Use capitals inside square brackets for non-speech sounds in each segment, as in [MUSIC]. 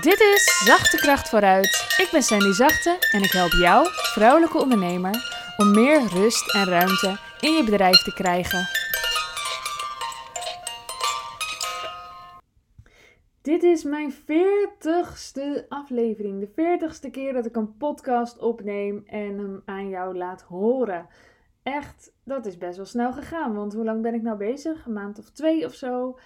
Dit is Zachte Kracht vooruit. Ik ben Sandy Zachte en ik help jou, vrouwelijke ondernemer, om meer rust en ruimte in je bedrijf te krijgen. Dit is mijn veertigste aflevering. De veertigste keer dat ik een podcast opneem en hem aan jou laat horen. Echt, dat is best wel snel gegaan. Want hoe lang ben ik nou bezig? Een maand of twee of zo.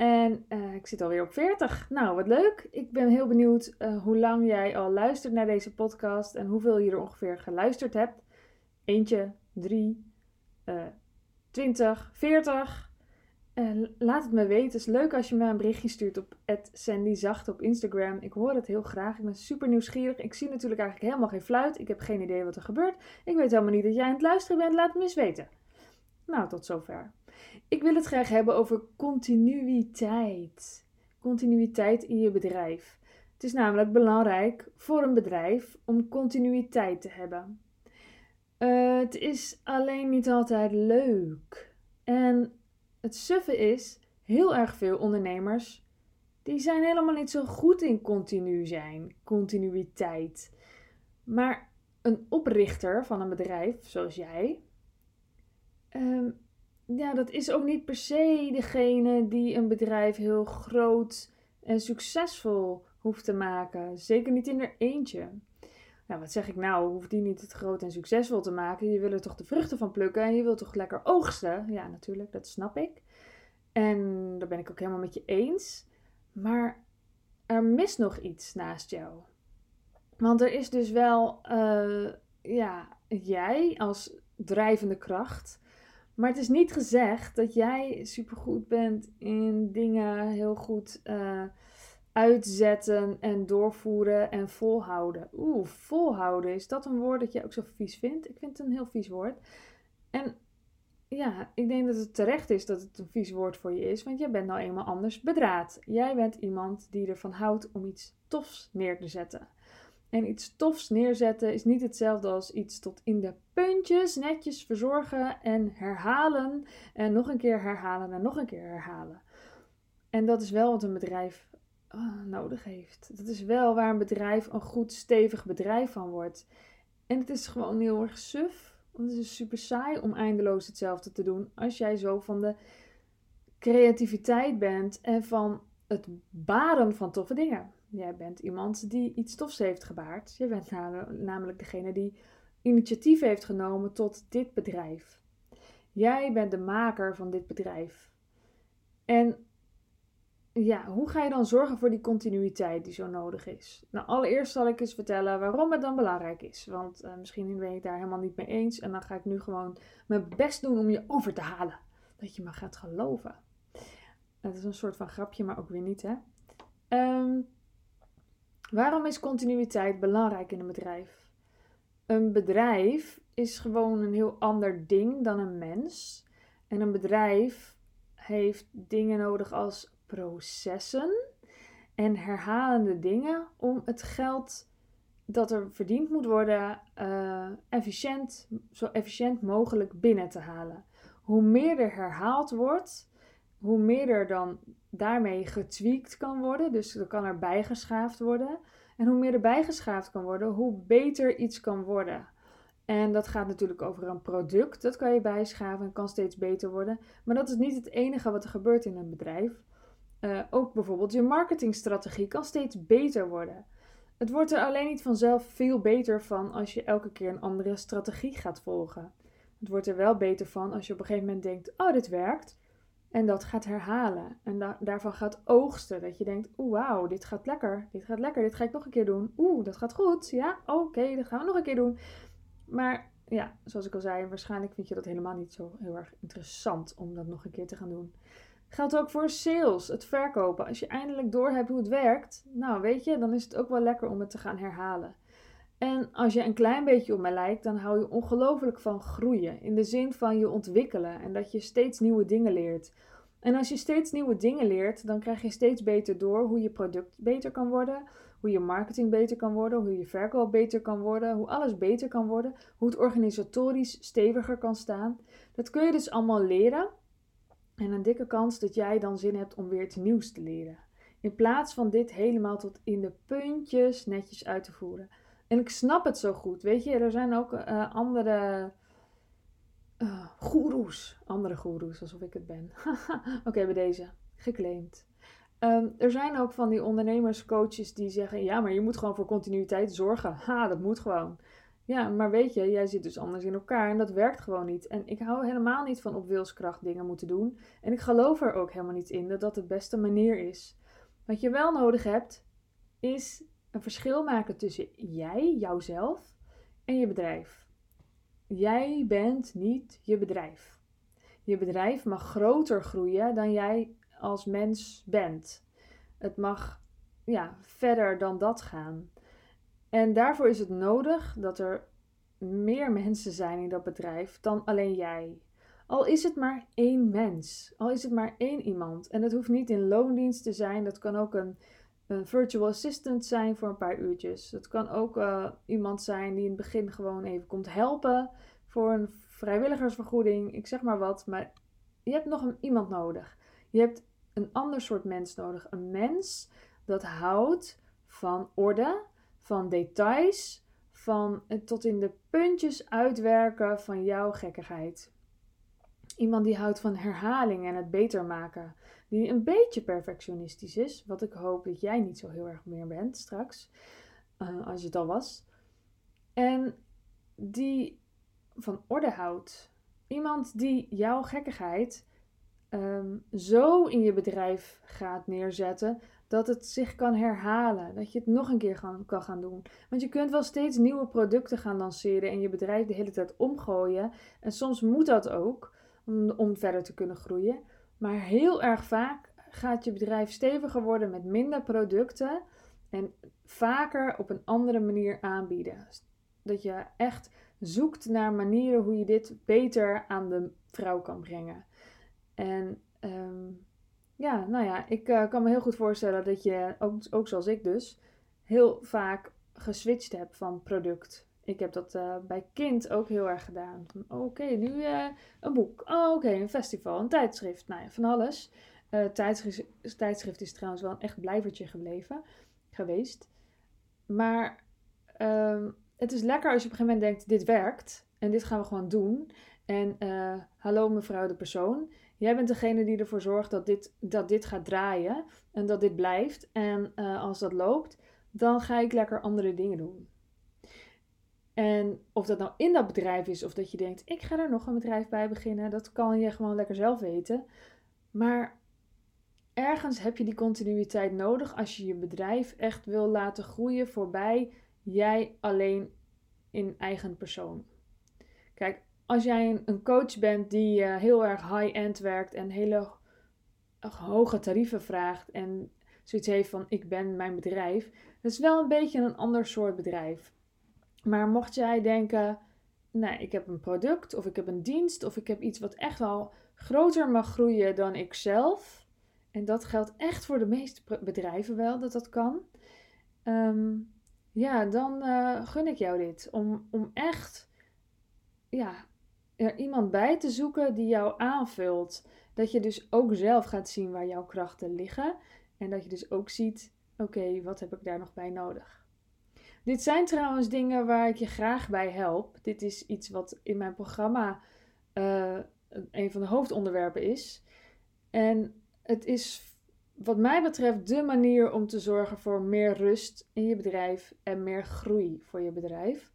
En uh, ik zit alweer op 40. Nou, wat leuk. Ik ben heel benieuwd uh, hoe lang jij al luistert naar deze podcast en hoeveel je er ongeveer geluisterd hebt. Eentje, drie, uh, twintig, veertig. laat het me weten. Het is leuk als je me een berichtje stuurt op @sandyzacht op Instagram. Ik hoor het heel graag. Ik ben super nieuwsgierig. Ik zie natuurlijk eigenlijk helemaal geen fluit. Ik heb geen idee wat er gebeurt. Ik weet helemaal niet dat jij aan het luisteren bent. Laat het me eens weten. Nou, tot zover. Ik wil het graag hebben over continuïteit. Continuïteit in je bedrijf. Het is namelijk belangrijk voor een bedrijf om continuïteit te hebben. Uh, het is alleen niet altijd leuk. En het suffe is, heel erg veel ondernemers, die zijn helemaal niet zo goed in continu zijn, continuïteit. Maar een oprichter van een bedrijf, zoals jij, um, ja, dat is ook niet per se degene die een bedrijf heel groot en succesvol hoeft te maken. Zeker niet in er eentje. Nou, wat zeg ik nou? Hoeft die niet het groot en succesvol te maken? Je wil er toch de vruchten van plukken en je wilt toch lekker oogsten? Ja, natuurlijk, dat snap ik. En daar ben ik ook helemaal met je eens. Maar er mist nog iets naast jou. Want er is dus wel, uh, ja, jij als drijvende kracht maar het is niet gezegd dat jij supergoed bent in dingen heel goed uh, uitzetten en doorvoeren en volhouden. Oeh, volhouden. Is dat een woord dat jij ook zo vies vindt? Ik vind het een heel vies woord. En ja, ik denk dat het terecht is dat het een vies woord voor je is, want jij bent nou eenmaal anders bedraad. Jij bent iemand die ervan houdt om iets tofs neer te zetten. En iets tofs neerzetten is niet hetzelfde als iets tot in de puntjes netjes verzorgen en herhalen. En nog een keer herhalen en nog een keer herhalen. En dat is wel wat een bedrijf oh, nodig heeft. Dat is wel waar een bedrijf een goed stevig bedrijf van wordt. En het is gewoon heel erg suf. Want het is super saai om eindeloos hetzelfde te doen. Als jij zo van de creativiteit bent en van het baren van toffe dingen. Jij bent iemand die iets tofs heeft gebaard. Je bent namelijk degene die initiatief heeft genomen tot dit bedrijf. Jij bent de maker van dit bedrijf. En ja, hoe ga je dan zorgen voor die continuïteit die zo nodig is? Nou, allereerst zal ik eens vertellen waarom het dan belangrijk is. Want uh, misschien ben het daar helemaal niet mee eens. En dan ga ik nu gewoon mijn best doen om je over te halen. Dat je me gaat geloven. Dat is een soort van grapje, maar ook weer niet, hè? Um, Waarom is continuïteit belangrijk in een bedrijf? Een bedrijf is gewoon een heel ander ding dan een mens. En een bedrijf heeft dingen nodig als processen en herhalende dingen om het geld dat er verdiend moet worden uh, efficiënt, zo efficiënt mogelijk binnen te halen. Hoe meer er herhaald wordt, hoe meer er dan daarmee getweakt kan worden. Dus er kan er bijgeschaafd worden. En hoe meer er bijgeschaafd kan worden, hoe beter iets kan worden. En dat gaat natuurlijk over een product. Dat kan je bijschaven en kan steeds beter worden. Maar dat is niet het enige wat er gebeurt in een bedrijf. Uh, ook bijvoorbeeld je marketingstrategie kan steeds beter worden. Het wordt er alleen niet vanzelf veel beter van als je elke keer een andere strategie gaat volgen. Het wordt er wel beter van als je op een gegeven moment denkt: oh, dit werkt. En dat gaat herhalen. En daarvan gaat oogsten. Dat je denkt, oeh, wauw, dit gaat lekker. Dit gaat lekker. Dit ga ik nog een keer doen. Oeh, dat gaat goed. Ja, oké, dat gaan we nog een keer doen. Maar ja, zoals ik al zei, waarschijnlijk vind je dat helemaal niet zo heel erg interessant om dat nog een keer te gaan doen. Geldt ook voor sales, het verkopen. Als je eindelijk door hebt hoe het werkt, nou weet je, dan is het ook wel lekker om het te gaan herhalen. En als je een klein beetje op mij lijkt, dan hou je ongelooflijk van groeien. In de zin van je ontwikkelen en dat je steeds nieuwe dingen leert. En als je steeds nieuwe dingen leert, dan krijg je steeds beter door hoe je product beter kan worden, hoe je marketing beter kan worden, hoe je verkoop beter kan worden, hoe alles beter kan worden, hoe het organisatorisch steviger kan staan. Dat kun je dus allemaal leren. En een dikke kans dat jij dan zin hebt om weer iets nieuws te leren. In plaats van dit helemaal tot in de puntjes netjes uit te voeren. En ik snap het zo goed. Weet je, er zijn ook uh, andere uh, goeroes. Andere goeroes, alsof ik het ben. [LAUGHS] Oké, bij deze. Geclaimd. Ehm, er zijn ook van die ondernemerscoaches die zeggen: ja, maar je moet gewoon voor continuïteit zorgen. Ha, dat moet gewoon. Ja, maar weet je, jij zit dus anders in elkaar en dat werkt gewoon niet. En ik hou helemaal niet van op wilskracht dingen moeten doen. En ik geloof er ook helemaal niet in dat dat de beste manier is. Wat je wel nodig hebt, is een verschil maken tussen jij, jouzelf, en je bedrijf. Jij bent niet je bedrijf. Je bedrijf mag groter groeien dan jij als mens bent. Het mag ja, verder dan dat gaan. En daarvoor is het nodig dat er meer mensen zijn in dat bedrijf dan alleen jij. Al is het maar één mens, al is het maar één iemand. En dat hoeft niet in loondienst te zijn, dat kan ook een, een virtual assistant zijn voor een paar uurtjes. Dat kan ook uh, iemand zijn die in het begin gewoon even komt helpen voor een vrijwilligersvergoeding, ik zeg maar wat. Maar je hebt nog een, iemand nodig. Je hebt een ander soort mens nodig. Een mens dat houdt van orde, van details, van het tot in de puntjes uitwerken van jouw gekkigheid. Iemand die houdt van herhaling en het beter maken. Die een beetje perfectionistisch is. Wat ik hoop dat jij niet zo heel erg meer bent straks. Uh, als je het al was. En die van orde houdt. Iemand die jouw gekkigheid Ehm, zo in je bedrijf gaat neerzetten dat het zich kan herhalen. Dat je het nog een keer kan gaan doen. Want je kunt wel steeds nieuwe producten gaan lanceren en je bedrijf de hele tijd omgooien. En soms moet dat ook om, verder te kunnen groeien. Maar heel erg vaak gaat je bedrijf steviger worden met minder producten en vaker op een andere manier aanbieden. Dat je echt zoekt naar manieren hoe je dit beter aan de vrouw kan brengen. En ehm, ja, nou ja, ik uh, kan me heel goed voorstellen dat je, ook, ook zoals ik dus, heel vaak geswitcht hebt van product. Ik heb dat uh, bij kind ook heel erg gedaan. Oké, nu uh, een boek. Oh, oké, een festival, een tijdschrift. Nou ja, van alles. tijdschrift, tijdschrift is trouwens wel een echt blijvertje gebleven, geweest. Maar um, het is lekker als je op een gegeven moment denkt, dit werkt. En dit gaan we gewoon doen. En hallo mevrouw de persoon. Jij bent degene die ervoor zorgt dat dit, dat dit gaat draaien en dat dit blijft. En als dat loopt, dan ga ik lekker andere dingen doen. En of dat nou in dat bedrijf is of dat je denkt, ik ga er nog een bedrijf bij beginnen, dat kan je gewoon lekker zelf weten. Maar ergens heb je die continuïteit nodig als je je bedrijf echt wil laten groeien voorbij jij alleen in eigen persoon. Kijk, als jij een, coach bent die uh, heel erg high-end werkt en hele hoge tarieven vraagt en zoiets heeft van ik ben mijn bedrijf, dat is wel een beetje een ander soort bedrijf. Maar mocht jij denken, nou, ik heb een product of ik heb een dienst of ik heb iets wat echt wel groter mag groeien dan ik zelf, en dat geldt echt voor de meeste bedrijven wel dat dat kan, ehm, ja, dan uh, gun ik jou dit. Om, om echt ja, er iemand bij te zoeken die jou aanvult. Dat je dus ook zelf gaat zien waar jouw krachten liggen. En dat je dus ook ziet, oké, wat heb ik daar nog bij nodig? Dit zijn trouwens dingen waar ik je graag bij help. Dit is iets wat in mijn programma uh, een van de hoofdonderwerpen is. En het is wat mij betreft de manier om te zorgen voor meer rust in je bedrijf en meer groei voor je bedrijf.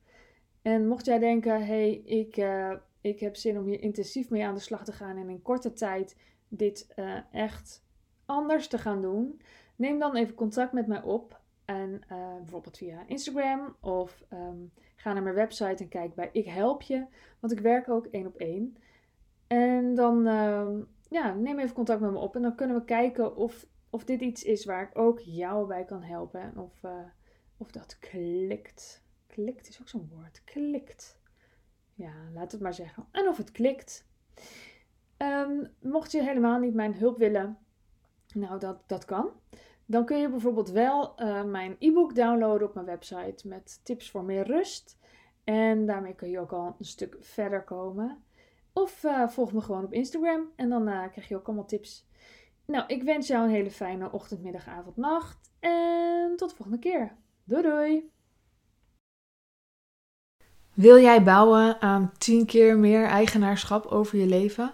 En mocht jij denken, hé, hey, ik, uh, ik heb zin om hier intensief mee aan de slag te gaan en in korte tijd dit uh, echt anders te gaan doen, neem dan even contact met mij op. En uh, bijvoorbeeld via Instagram of um, ga naar mijn website en kijk bij Ik Help Je. Want ik werk ook één op één. En dan uh, ja, neem even contact met me op en dan kunnen we kijken of, of dit iets is waar ik ook jou bij kan helpen. En of, uh, of dat klikt. Klikt is ook zo'n woord. Klikt. Ja, laat het maar zeggen. En of het klikt. Um, mocht je helemaal niet mijn hulp willen, nou dat, dat kan. Dan kun je bijvoorbeeld wel uh, mijn e-book downloaden op mijn website met tips voor meer rust. En daarmee kun je ook al een stuk verder komen. Of uh, volg me gewoon op Instagram en dan uh, krijg je ook allemaal tips. Nou, ik wens jou een hele fijne ochtend, middag, avond, nacht. En tot de volgende keer. Doei doei! Wil jij bouwen aan 10 keer meer eigenaarschap over je leven?